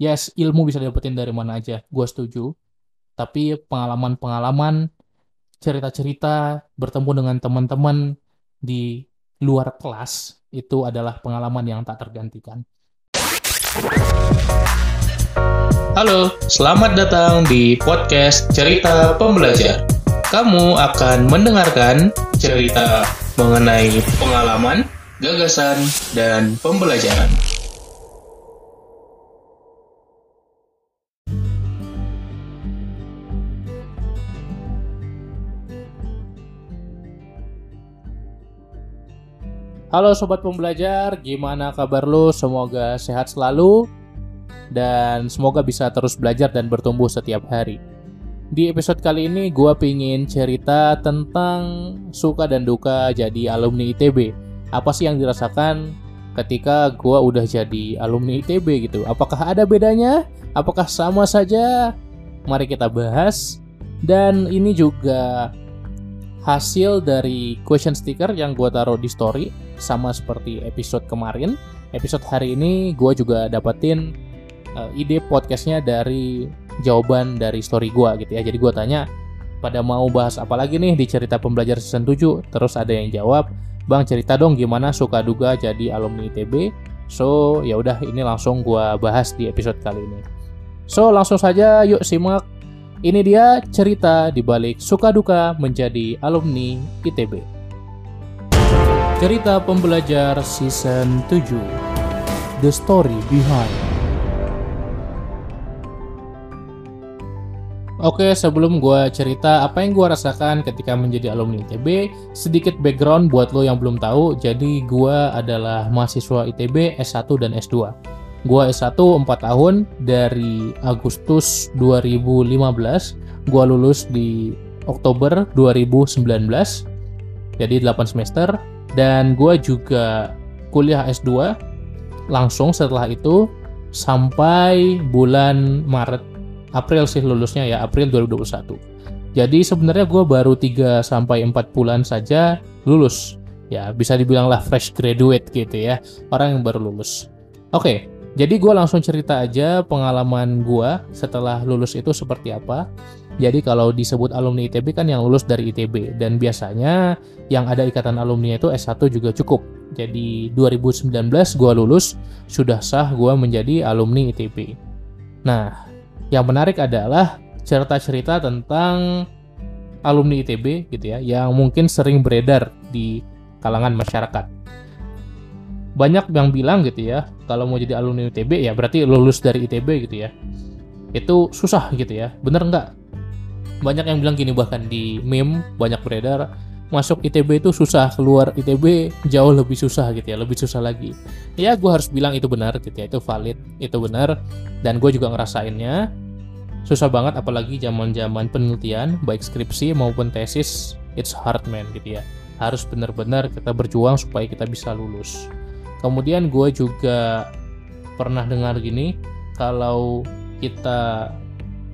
yes ilmu bisa dapetin dari mana aja gue setuju tapi pengalaman-pengalaman cerita-cerita bertemu dengan teman-teman di luar kelas itu adalah pengalaman yang tak tergantikan Halo, selamat datang di podcast Cerita Pembelajar. Kamu akan mendengarkan cerita mengenai pengalaman, gagasan, dan pembelajaran. Halo sobat pembelajar, gimana kabar lu? Semoga sehat selalu dan semoga bisa terus belajar dan bertumbuh setiap hari. Di episode kali ini gue pingin cerita tentang suka dan duka jadi alumni ITB. Apa sih yang dirasakan ketika gue udah jadi alumni ITB gitu? Apakah ada bedanya? Apakah sama saja? Mari kita bahas. Dan ini juga hasil dari question sticker yang gue taruh di story sama seperti episode kemarin. Episode hari ini gue juga dapetin uh, ide podcastnya dari jawaban dari story gue gitu ya. Jadi gue tanya pada mau bahas apa lagi nih di cerita pembelajar season 7 terus ada yang jawab bang cerita dong gimana suka duga jadi alumni ITB so ya udah ini langsung gue bahas di episode kali ini. So langsung saja yuk simak. Ini dia cerita di balik suka duka menjadi alumni ITB. Cerita pembelajar season 7. The story behind. Oke, sebelum gue cerita apa yang gue rasakan ketika menjadi alumni ITB, sedikit background buat lo yang belum tahu. Jadi gue adalah mahasiswa ITB S1 dan S2. Gua S1 4 tahun dari Agustus 2015, gua lulus di Oktober 2019. Jadi 8 semester dan gua juga kuliah S2 langsung setelah itu sampai bulan Maret April sih lulusnya ya April 2021. Jadi sebenarnya gue baru 3 sampai 4 bulan saja lulus. Ya, bisa dibilang lah fresh graduate gitu ya. Orang yang baru lulus. Oke, jadi gue langsung cerita aja pengalaman gue setelah lulus itu seperti apa. Jadi kalau disebut alumni ITB kan yang lulus dari ITB dan biasanya yang ada ikatan alumni itu S1 juga cukup. Jadi 2019 gue lulus sudah sah gue menjadi alumni ITB. Nah, yang menarik adalah cerita-cerita tentang alumni ITB gitu ya yang mungkin sering beredar di kalangan masyarakat banyak yang bilang gitu ya kalau mau jadi alumni ITB ya berarti lulus dari ITB gitu ya itu susah gitu ya bener nggak banyak yang bilang gini bahkan di meme banyak beredar masuk ITB itu susah keluar ITB jauh lebih susah gitu ya lebih susah lagi. Ya gue harus bilang itu benar gitu ya itu valid itu benar dan gue juga ngerasainnya. Susah banget apalagi zaman zaman penelitian baik skripsi maupun tesis it's hard man gitu ya. Harus benar-benar kita berjuang supaya kita bisa lulus. Kemudian gue juga pernah dengar gini kalau kita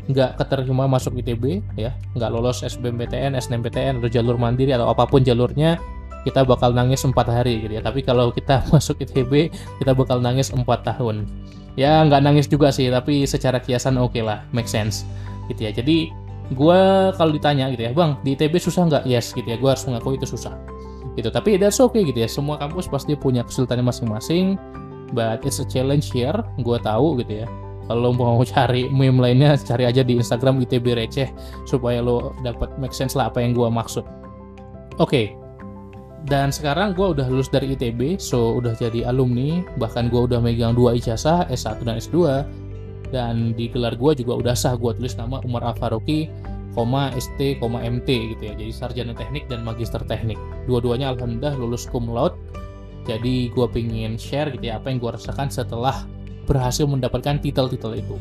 nggak keterima masuk ITB ya. Nggak lolos SBMPTN, SNMPTN atau jalur mandiri atau apa pun jalurnya kita bakal nangis empat hari gitu ya. Tapi kalau kita masuk ITB kita bakal nangis empat tahun. Ya nggak nangis juga sih tapi secara kiasan oke okay lah make sense gitu ya. Jadi gue kalau ditanya gitu ya bang di ITB susah nggak? Yes gitu ya. Gue harus mengaku itu susah gitu. Tapi that's okay gitu ya. Semua kampus pasti punya kesulitannya masing-masing but it's a challenge here gue tahu gitu ya kalau mau cari meme lainnya cari aja di Instagram ITB receh supaya lo dapat make sense lah apa yang gue maksud oke okay. dan sekarang gue udah lulus dari ITB so udah jadi alumni bahkan gue udah megang dua ijazah S1 dan S2 dan di gelar gue juga udah sah gue tulis nama Umar Al Faruqi koma ST, koma MT gitu ya. Jadi sarjana teknik dan magister teknik. Dua-duanya alhamdulillah lulus cum laude. Jadi gue pengen share gitu ya apa yang gue rasakan setelah berhasil mendapatkan titel-titel itu.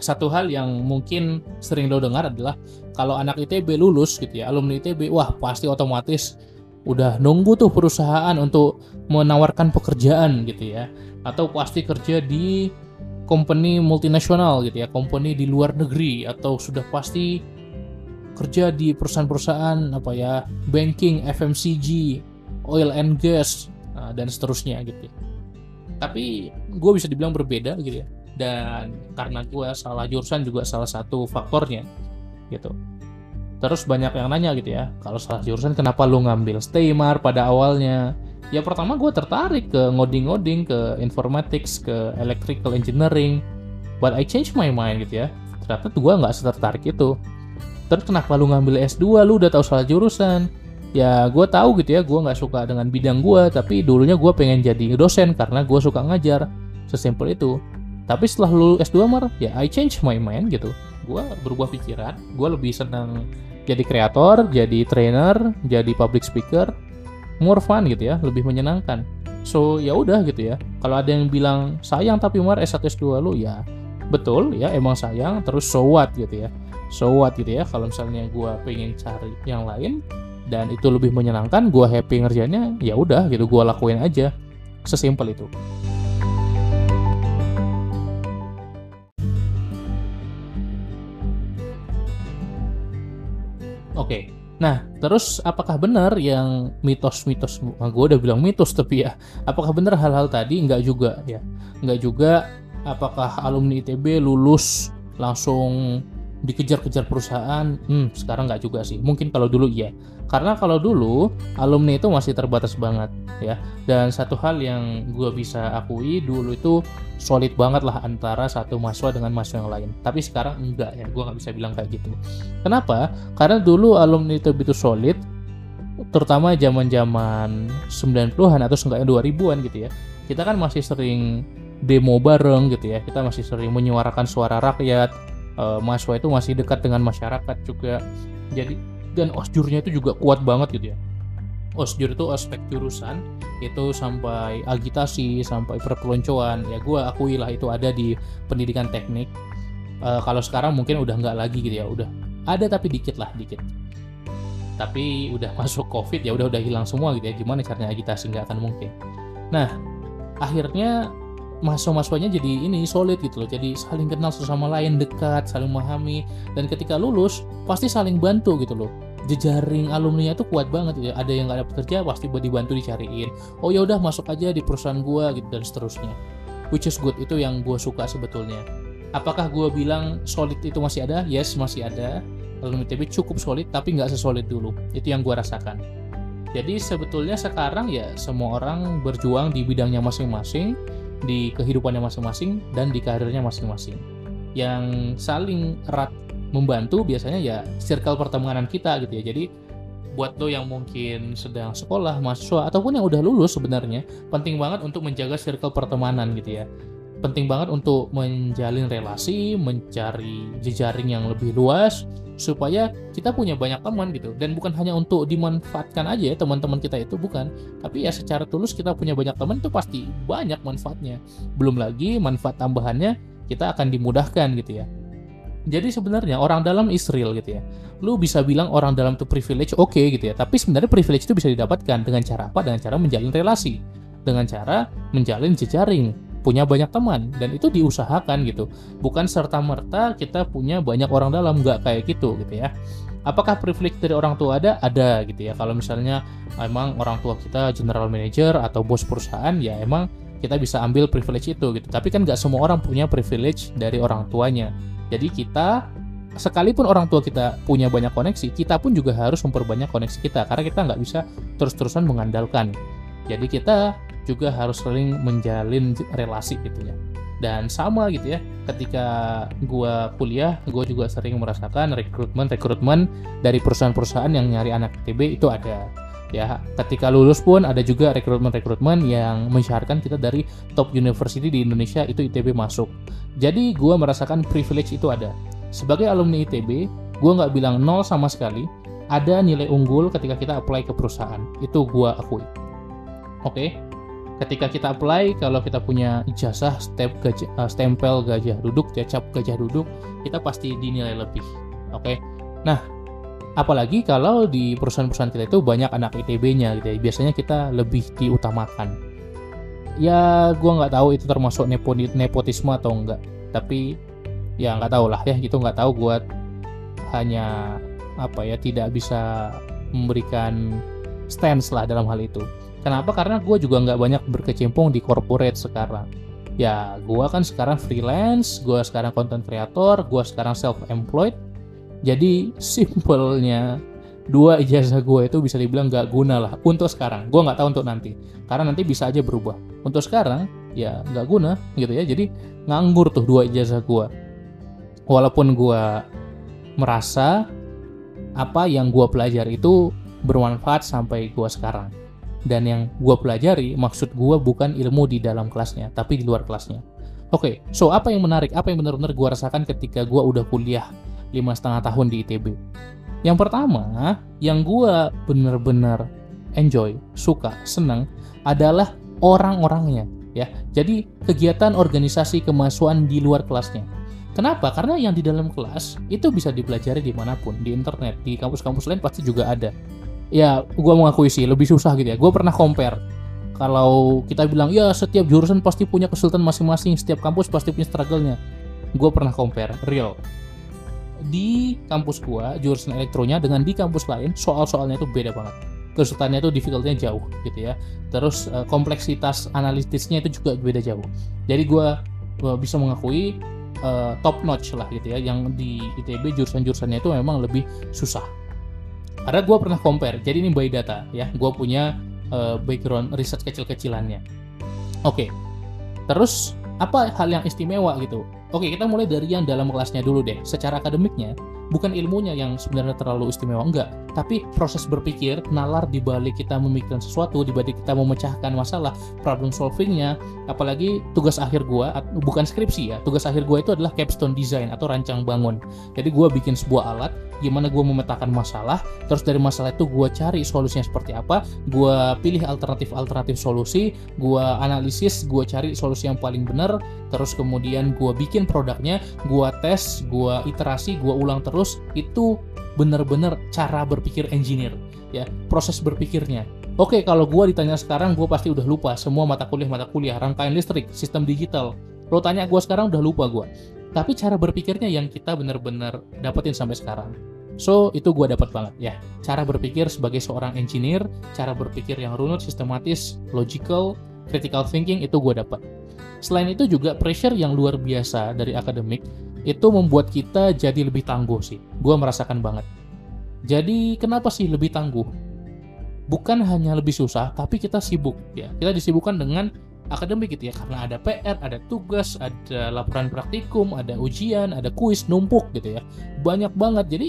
Satu hal yang mungkin sering lo dengar adalah kalau anak ITB lulus gitu ya, alumni ITB, wah pasti otomatis udah nunggu tuh perusahaan untuk menawarkan pekerjaan gitu ya. Atau pasti kerja di company multinasional gitu ya, company di luar negeri atau sudah pasti kerja di perusahaan-perusahaan apa ya, banking, FMCG, oil and gas uh, dan seterusnya gitu. Ya. Tapi gue bisa dibilang berbeda gitu ya. Dan karena gue salah jurusan juga salah satu faktornya gitu. Terus banyak yang nanya gitu ya kalau salah jurusan kenapa lu ngambil STEMAR pada awalnya? Ya pertama gue tertarik ke ngoding-ngoding ke informatics ke electrical engineering. But I change my mind gitu ya. Ternyata gue nggak setertarik itu. Terus kenapa lu ngambil S2 lu udah tahu salah jurusan ya gue tahu gitu ya gue nggak suka dengan bidang gue tapi dulunya gue pengen jadi dosen karena gue suka ngajar. Sesimpel itu. Tapi setelah lu S2 mar ya I change my mind gitu. Gue berubah pikiran gue lebih senang jadi kreator jadi trainer jadi public speaker more fun gitu ya lebih menyenangkan. So ya udah gitu ya. Kalau ada yang bilang sayang tapi mar S1 S2 lu ya betul ya emang sayang. Terus so what gitu ya. So what gitu ya kalau misalnya gue pengen cari yang lain dan itu lebih menyenangkan gue happy ngerjainnya ya udah gitu gue lakuin aja sesimpel itu Oke, nah terus apakah benar yang mitos-mitos, nah, gue udah bilang mitos tapi ya, apakah benar hal-hal tadi? Enggak juga ya, enggak juga. Apakah alumni ITB lulus langsung dikejar-kejar perusahaan? Hmm, sekarang nggak juga sih. Mungkin kalau dulu iya. Karena kalau dulu alumni itu masih terbatas banget ya. Dan satu hal yang gue bisa akui dulu itu solid banget lah antara satu mahasiswa dengan mahasiswa yang lain. Tapi sekarang enggak ya, gue nggak bisa bilang kayak gitu. Kenapa? Karena dulu alumni itu begitu solid, terutama zaman-zaman 90-an atau seenggaknya 2000-an gitu ya. Kita kan masih sering demo bareng gitu ya. Kita masih sering menyuarakan suara rakyat. E, mahasiswa itu masih dekat dengan masyarakat juga. Jadi dan osjurnya itu juga kuat banget gitu ya. Osjur itu aspek jurusan itu sampai agitasi sampai perpeloncoan. Ya gue akui lah itu ada di pendidikan teknik. Uh, kalau sekarang mungkin udah nggak lagi gitu ya udah ada tapi dikit lah dikit. Tapi udah masuk covid ya udah udah hilang semua gitu ya. Gimana caranya agitasi nggak akan mungkin. Nah akhirnya mahasiswa-mahasiswanya jadi ini solid gitu loh jadi saling kenal satu sama lain dekat saling memahami dan ketika lulus pasti saling bantu gitu loh jejaring alumni itu kuat banget ya. Ada yang nggak dapat kerja pasti buat dibantu dicariin. Oh ya udah masuk aja di perusahaan gua gitu dan seterusnya. Which is good itu yang gua suka sebetulnya. Apakah gua bilang solid itu masih ada? Yes masih ada. Alumni TB cukup solid tapi nggak sesolid dulu. Itu yang gua rasakan. Jadi sebetulnya sekarang ya semua orang berjuang di bidangnya masing-masing, di kehidupannya masing-masing dan di karirnya masing-masing. Yang saling erat membantu biasanya ya circle pertemanan kita gitu ya. Jadi buat lo yang mungkin sedang sekolah, mahasiswa ataupun yang udah lulus sebenarnya penting banget untuk menjaga circle pertemanan gitu ya. Penting banget untuk menjalin relasi, mencari jejaring yang lebih luas supaya kita punya banyak teman gitu dan bukan hanya untuk dimanfaatkan aja ya teman-teman kita itu bukan tapi ya secara tulus kita punya banyak teman itu pasti banyak manfaatnya belum lagi manfaat tambahannya kita akan dimudahkan gitu ya jadi sebenarnya orang dalam is real gitu ya. Lu bisa bilang orang dalam itu privilege, oke okay, gitu ya. Tapi sebenarnya privilege itu bisa didapatkan dengan cara apa? Dengan cara menjalin relasi, dengan cara menjalin jejaring, punya banyak teman dan itu diusahakan gitu. Bukan serta merta kita punya banyak orang dalam nggak kayak gitu gitu ya. Apakah privilege dari orang tua ada? Ada gitu ya. Kalau misalnya emang orang tua kita general manager atau bos perusahaan ya emang kita bisa ambil privilege itu gitu. Tapi kan nggak semua orang punya privilege dari orang tuanya jadi kita sekalipun orang tua kita punya banyak koneksi, kita pun juga harus memperbanyak koneksi kita karena kita nggak bisa terus-terusan mengandalkan. Jadi kita juga harus sering menjalin relasi gitu ya. Dan sama gitu ya, ketika gua kuliah, gua juga sering merasakan rekrutmen-rekrutmen dari perusahaan-perusahaan yang nyari anak ITB itu ada. Ya ketika lulus pun ada juga rekrutmen-rekrutmen yang mensyaratkan kita dari top university di Indonesia itu ITB masuk. Jadi gue merasakan privilege itu ada. Sebagai alumni ITB gue nggak bilang nol sama sekali ada nilai unggul ketika kita apply ke perusahaan. Itu gue akui. Oke? okay? Ketika kita apply kalau kita punya ijazah step gajah, uh, stempel gajah duduk cap gajah duduk kita pasti dinilai lebih oke? Okay? nah apalagi kalau di perusahaan-perusahaan kita itu banyak anak ITB-nya gitu ya. Biasanya kita lebih diutamakan. Ya gue nggak tahu itu termasuk nepotisme atau enggak tapi ya nggak tahu lah ya gitu. Nggak tahu gue hanya apa ya tidak bisa memberikan stance lah dalam hal itu kenapa? Karena gue juga nggak banyak berkecimpung di corporate sekarang. Ya gue kan sekarang freelance gue sekarang content creator gue sekarang self employed jadi simpelnya dua ijazah gue itu bisa dibilang nggak guna lah untuk sekarang. Gue nggak tahu untuk nanti. Karena nanti bisa aja berubah. Untuk sekarang ya nggak guna gitu ya. Jadi nganggur tuh dua ijazah gue walaupun gue merasa apa yang gue pelajari itu bermanfaat sampai gue sekarang dan yang gue pelajari maksud gue bukan ilmu di dalam kelasnya tapi di luar kelasnya. Oke okay, so apa yang menarik? Apa yang benar-benar gue rasakan ketika gue udah kuliah lima setengah tahun di ITB yang pertama yang gue bener-bener enjoy suka senang adalah orang-orangnya ya. Jadi kegiatan organisasi kemahasiswaan di luar kelasnya. Kenapa? Karena yang di dalam kelas itu bisa dipelajari di mana pun, di internet, di kampus-kampus lain pasti juga ada ya gue mengakui sih lebih susah gitu ya. Gue pernah compare. Kalau kita bilang ya setiap jurusan pasti punya kesulitan masing-masing setiap kampus pasti punya struggle-nya. Gue pernah compare real. Di kampus gue jurusan elektronya dengan di kampus lain soal-soalnya itu beda banget. Kesulitannya itu difficulty jauh gitu ya. Terus uh, kompleksitas analitisnya itu juga beda jauh. Jadi gue bisa mengakui uh, top notch lah gitu ya yang di ITB jurusan-jurusannya itu memang lebih susah karena gue pernah compare, jadi ini by data ya, gue punya uh, background riset kecil-kecilannya. Oke, okay. terus apa hal yang istimewa gitu? Oke, okay, kita mulai dari yang dalam kelasnya dulu deh. Secara akademiknya, bukan ilmunya yang sebenarnya terlalu istimewa enggak tapi proses berpikir nalar di balik kita memikirkan sesuatu di balik kita memecahkan masalah problem solvingnya apalagi tugas akhir gua bukan skripsi ya tugas akhir gua itu adalah capstone design atau rancang bangun. Jadi gua bikin sebuah alat gimana gua memetakan masalah terus dari masalah itu gua cari solusinya seperti apa gua pilih alternatif-alternatif solusi gua analisis gua cari solusi yang paling benar terus kemudian gua bikin produknya gua tes gua iterasi gua ulang terus itu benar-benar cara berpikir engineer ya proses berpikirnya oke kalau gue ditanya sekarang gue pasti udah lupa semua mata kuliah mata kuliah rangkaian listrik sistem digital lo tanya gue sekarang udah lupa gue tapi cara berpikirnya yang kita benar-benar dapetin sampai sekarang So, itu gue dapat banget ya. Cara berpikir sebagai seorang engineer, cara berpikir yang runut, sistematis, logical, critical thinking itu gue dapat. Selain itu juga pressure yang luar biasa dari akademik itu membuat kita jadi lebih tangguh sih. Gue merasakan banget. Jadi kenapa sih lebih tangguh? Bukan hanya lebih susah, tapi kita sibuk ya. Kita disibukkan dengan akademik gitu ya, karena ada PR, ada tugas, ada laporan praktikum, ada ujian, ada kuis numpuk gitu ya. Banyak banget. Jadi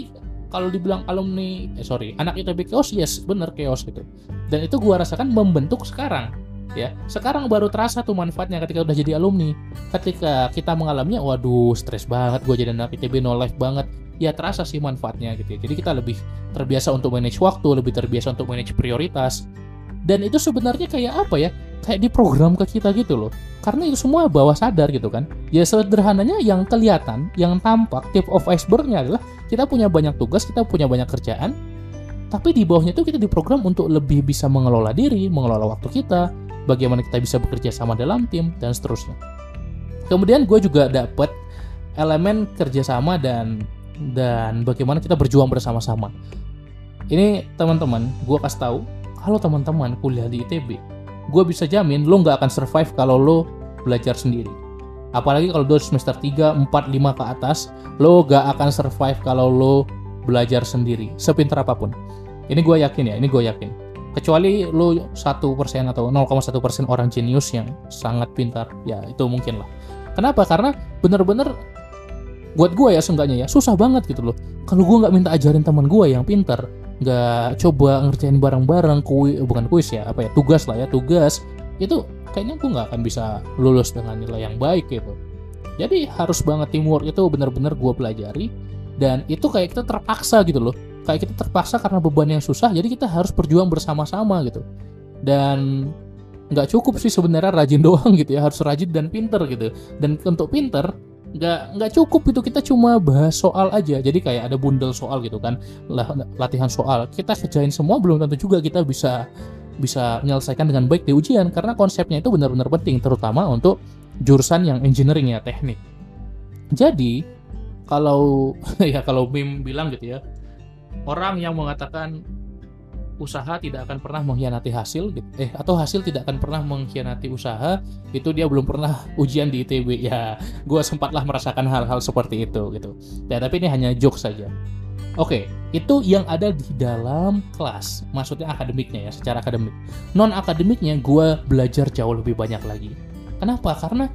kalau dibilang alumni, eh sorry, anak ITB chaos, yes, bener chaos gitu. Dan itu gue rasakan membentuk sekarang ya sekarang baru terasa tuh manfaatnya ketika udah jadi alumni. Ketika kita mengalaminya waduh stres banget gue jadi anak ITB no life banget. Ya terasa sih manfaatnya gitu ya. Jadi kita lebih terbiasa untuk manage waktu lebih terbiasa untuk manage prioritas. Dan itu sebenarnya kayak apa ya? Kayak di program ke kita gitu loh. Karena itu semua bawah sadar gitu kan. Ya sederhananya yang kelihatan yang tampak tip of icebergnya adalah kita punya banyak tugas kita punya banyak kerjaan. Tapi di bawahnya itu kita diprogram untuk lebih bisa mengelola diri, mengelola waktu kita, bagaimana kita bisa bekerja sama dalam tim, dan seterusnya. Kemudian gue juga dapet elemen kerjasama dan dan bagaimana kita berjuang bersama-sama. Ini teman-teman, gue kasih tahu kalau teman-teman kuliah di ITB, gue bisa jamin lo nggak akan survive kalau lo belajar sendiri. Apalagi kalau lo semester 3, 4, 5 ke atas, lo gak akan survive kalau lo belajar sendiri, sepintar apa pun. Ini gue yakin ya, ini gue yakin kecuali lu satu persen atau 0,1 persen orang jenius yang sangat pintar. Ya itu mungkin lah. Kenapa? Karena bener-bener buat gue ya seenggaknya ya susah banget gitu loh. Kalau gue nggak minta ajarin teman gue yang pintar nggak coba ngerjain bareng-bareng kui bukan kuis ya apa ya tugas lah ya tugas itu kayaknya gue nggak akan bisa lulus dengan nilai yang baik gitu. Jadi harus banget teamwork itu bener-bener gue pelajari dan itu kayak kita terpaksa gitu loh kayak kita terpaksa karena beban yang susah jadi kita harus berjuang bersama-sama gitu. Dan nggak cukup sih sebenarnya rajin doang gitu ya harus rajin dan pinter gitu. Dan untuk pinter nggak nggak cukup itu kita cuma bahas soal aja. Jadi kayak ada bundel soal gitu kan latihan soal. Kita kerjain semua belum tentu juga kita bisa bisa menyelesaikan dengan baik di ujian karena konsepnya itu benar-benar penting terutama untuk jurusan yang engineering ya teknik. Jadi kalau ya kalau Bim bilang gitu ya orang yang mengatakan usaha tidak akan pernah mengkhianati hasil gitu. eh atau hasil tidak akan pernah mengkhianati usaha itu dia belum pernah ujian di ITB ya gue sempatlah merasakan hal-hal seperti itu gitu ya tapi ini hanya joke saja Oke, itu yang ada di dalam kelas, maksudnya akademiknya ya, secara akademik. Non akademiknya gue belajar jauh lebih banyak lagi. Kenapa? Karena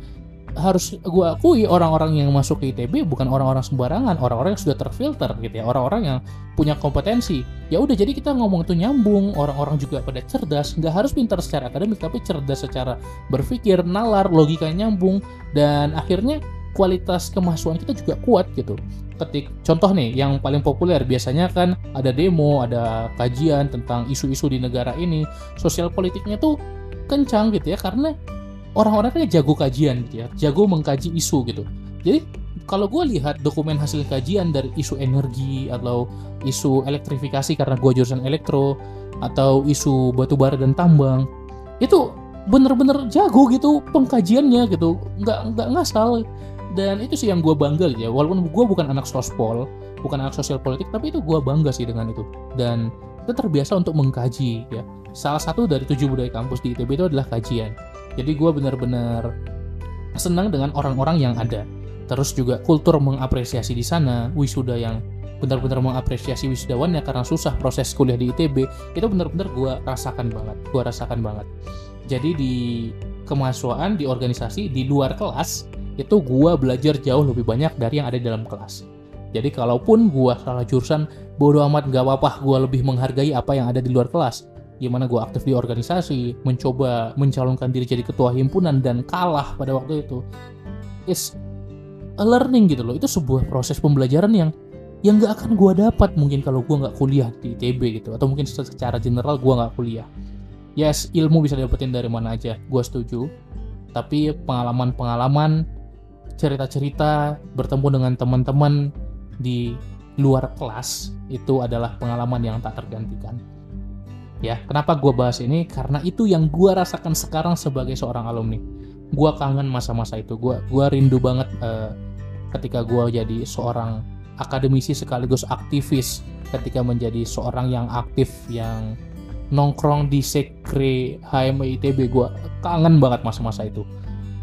harus gue akui orang-orang yang masuk ke ITB bukan orang-orang sembarangan, orang-orang yang sudah terfilter gitu ya, orang-orang yang punya kompetensi. Ya udah jadi kita ngomong itu nyambung, orang-orang juga pada cerdas, nggak harus pintar secara akademik tapi cerdas secara berpikir, nalar, logika nyambung dan akhirnya kualitas kemahasiswaan kita juga kuat gitu. Ketik contoh nih yang paling populer biasanya kan ada demo, ada kajian tentang isu-isu di negara ini, sosial politiknya tuh kencang gitu ya karena orang-orangnya jago kajian gitu ya, jago mengkaji isu gitu. Jadi kalau gue lihat dokumen hasil kajian dari isu energi atau isu elektrifikasi karena gue jurusan elektro atau isu batu bara dan tambang itu bener-bener jago gitu pengkajiannya gitu. Nggak nggak ngasal. Dan itu sih yang gue bangga gitu ya walaupun gue bukan anak sospol bukan anak sosial politik tapi itu gue bangga sih dengan itu. Dan kita terbiasa untuk mengkaji ya. Salah satu dari tujuh budaya kampus di ITB itu adalah kajian jadi gue benar-benar senang dengan orang-orang yang ada. Terus juga kultur mengapresiasi di sana, wisuda yang benar-benar mengapresiasi wisudawannya karena susah proses kuliah di ITB, itu benar-benar gue rasakan banget, gue rasakan banget. Jadi di kemahasiswaan, di organisasi, di luar kelas, itu gue belajar jauh lebih banyak dari yang ada di dalam kelas. Jadi kalaupun gue salah jurusan, bodo amat gak apa-apa, gue lebih menghargai apa yang ada di luar kelas gimana gue aktif di organisasi, mencoba mencalonkan diri jadi ketua himpunan dan kalah pada waktu itu. It's a learning gitu loh. Itu sebuah proses pembelajaran yang yang gak akan gue dapat mungkin kalau gue nggak kuliah di ITB gitu atau mungkin secara general gue nggak kuliah. Yes, ilmu bisa dapetin dari mana aja, gue setuju. Tapi pengalaman-pengalaman, cerita-cerita, bertemu dengan teman-teman di luar kelas itu adalah pengalaman yang tak tergantikan ya kenapa gue bahas ini? Karena itu yang gue rasakan sekarang sebagai seorang alumni. Gue kangen masa-masa itu. Gue gua rindu banget uh, ketika gue jadi seorang akademisi sekaligus aktivis ketika menjadi seorang yang aktif yang nongkrong di sekre HMI ITB gue kangen banget masa-masa itu.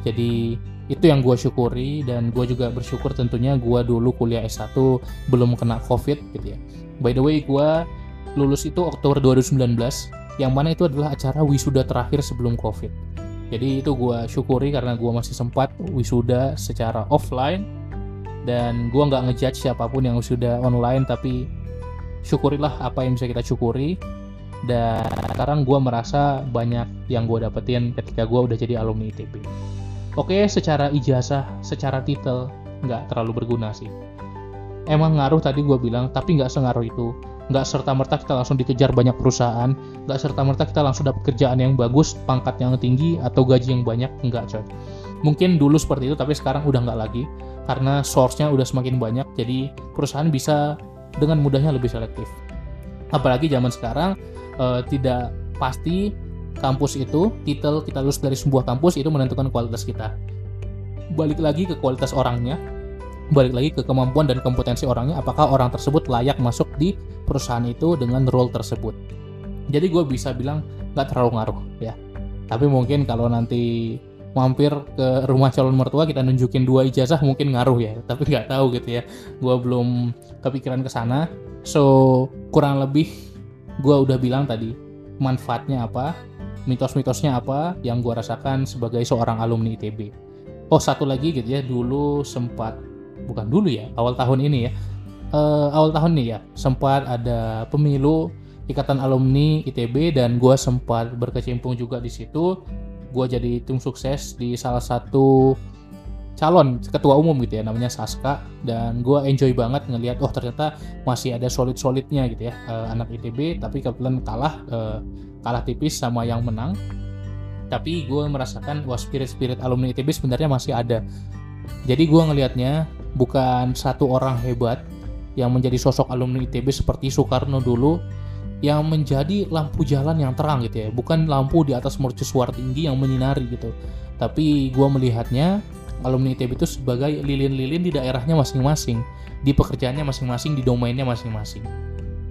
Jadi itu yang gue syukuri dan gue juga bersyukur tentunya gue dulu kuliah S1 belum kena covid gitu ya. By the way gue lulus itu Oktober 2019 yang mana itu adalah acara wisuda terakhir sebelum covid jadi itu gue syukuri karena gue masih sempat wisuda secara offline dan gue nggak ngejudge siapa pun yang wisuda online tapi syukurilah apa yang bisa kita syukuri dan sekarang gue merasa banyak yang gue dapetin ketika gue udah jadi alumni ITB. Oke, secara ijazah, secara titel nggak terlalu berguna sih. Emang ngaruh tadi gue bilang, tapi nggak sengaruh itu nggak serta merta kita langsung dikejar banyak perusahaan. Nggak serta merta kita langsung dapat kerjaan yang bagus pangkat yang tinggi atau gaji yang banyak. Nggak coy. Mungkin dulu seperti itu tapi sekarang udah nggak lagi. Karena source-nya udah semakin banyak jadi perusahaan bisa dengan mudahnya lebih selektif. Apalagi zaman sekarang uh, tidak pasti kampus itu titel kita lulus dari sebuah kampus itu menentukan kualitas kita. Balik lagi ke kualitas orangnya balik lagi ke kemampuan dan kompetensi orangnya apakah orang tersebut layak masuk di perusahaan itu dengan role tersebut. Jadi gue bisa bilang nggak terlalu ngaruh ya. Tapi mungkin kalau nanti mampir ke rumah calon mertua kita nunjukin dua ijazah mungkin ngaruh ya. Tapi nggak tahu gitu ya. Gue belum kepikiran ke sana. So kurang lebih gue udah bilang tadi manfaatnya apa mitos-mitosnya apa yang gue rasakan sebagai seorang alumni ITB oh satu lagi gitu ya. Dulu sempat bukan dulu ya awal tahun ini ya. Uh, awal tahun nih ya sempat ada pemilu ikatan alumni ITB dan gue sempat berkecimpung juga di situ. Gue jadi tim sukses di salah satu calon ketua umum gitu ya namanya Saska. Dan gue enjoy banget ngelihat oh ternyata masih ada solid solidnya gitu ya uh, anak ITB tapi kebetulan kalah uh, kalah tipis sama yang menang. Tapi gue merasakan wah spirit spirit alumni ITB sebenarnya masih ada. Jadi gue ngelihatnya bukan satu orang hebat yang menjadi sosok alumni ITB seperti Soekarno dulu yang menjadi lampu jalan yang terang gitu ya. Bukan lampu di atas mercusuar tinggi yang menyinari gitu. Tapi gue melihatnya alumni ITB itu sebagai lilin-lilin di daerahnya masing-masing di pekerjaannya masing-masing di domainnya masing-masing.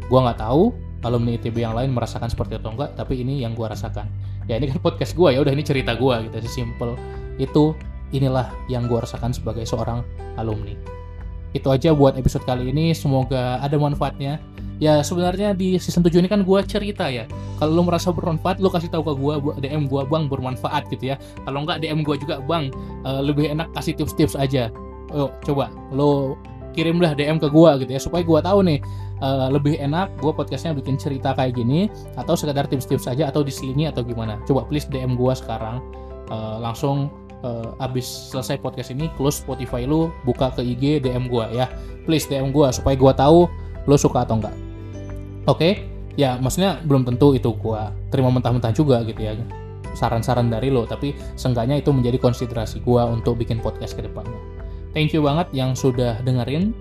Gue nggak tahu alumni ITB yang lain merasakan seperti itu enggak tapi ini yang gue rasakan. Ya ini kan podcast gue ya udah ini cerita gue gitu sesimpel itu inilah yang gue rasakan sebagai seorang alumni. Itu aja buat episode kali ini semoga ada manfaatnya. Ya sebenarnya di season 7 ini kan gue cerita ya kalau lo merasa bermanfaat lo kasih tahu ke gue DM gue bang bermanfaat gitu ya. Kalau enggak DM gue juga bang uh, lebih enak kasih tips-tips aja. Yuk coba lo kirimlah DM ke gue gitu ya supaya gue tahu nih uh, lebih enak gue podcastnya bikin cerita kayak gini atau sekedar tips-tips aja atau diselingi atau gimana. Coba please DM gue sekarang. Uh, langsung uh, abis selesai podcast ini close Spotify lu buka ke IG DM gue ya. Please DM gue supaya gue tahu lo suka atau enggak. Oke? Okay? ya maksudnya belum tentu itu gue terima mentah-mentah juga gitu ya. Saran-saran dari lo tapi seenggaknya itu menjadi konsiderasi gue untuk bikin podcast ke depannya. Thank you banget yang sudah dengerin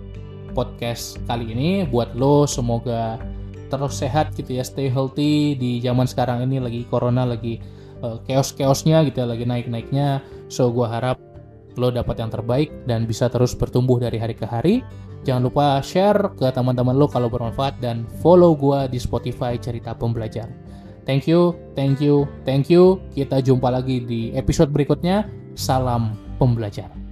podcast kali ini. Buat lo semoga terus sehat gitu ya stay healthy. Di zaman sekarang ini lagi corona lagi uh, chaos-chaosnya gitu ya lagi naik-naiknya so gue harap lo dapat yang terbaik dan bisa terus bertumbuh dari hari ke hari. Jangan lupa share ke teman-teman lo kalau bermanfaat dan follow gue di Spotify cerita pembelajar. Thank you thank you thank you. Kita jumpa lagi di episode berikutnya. Salam pembelajar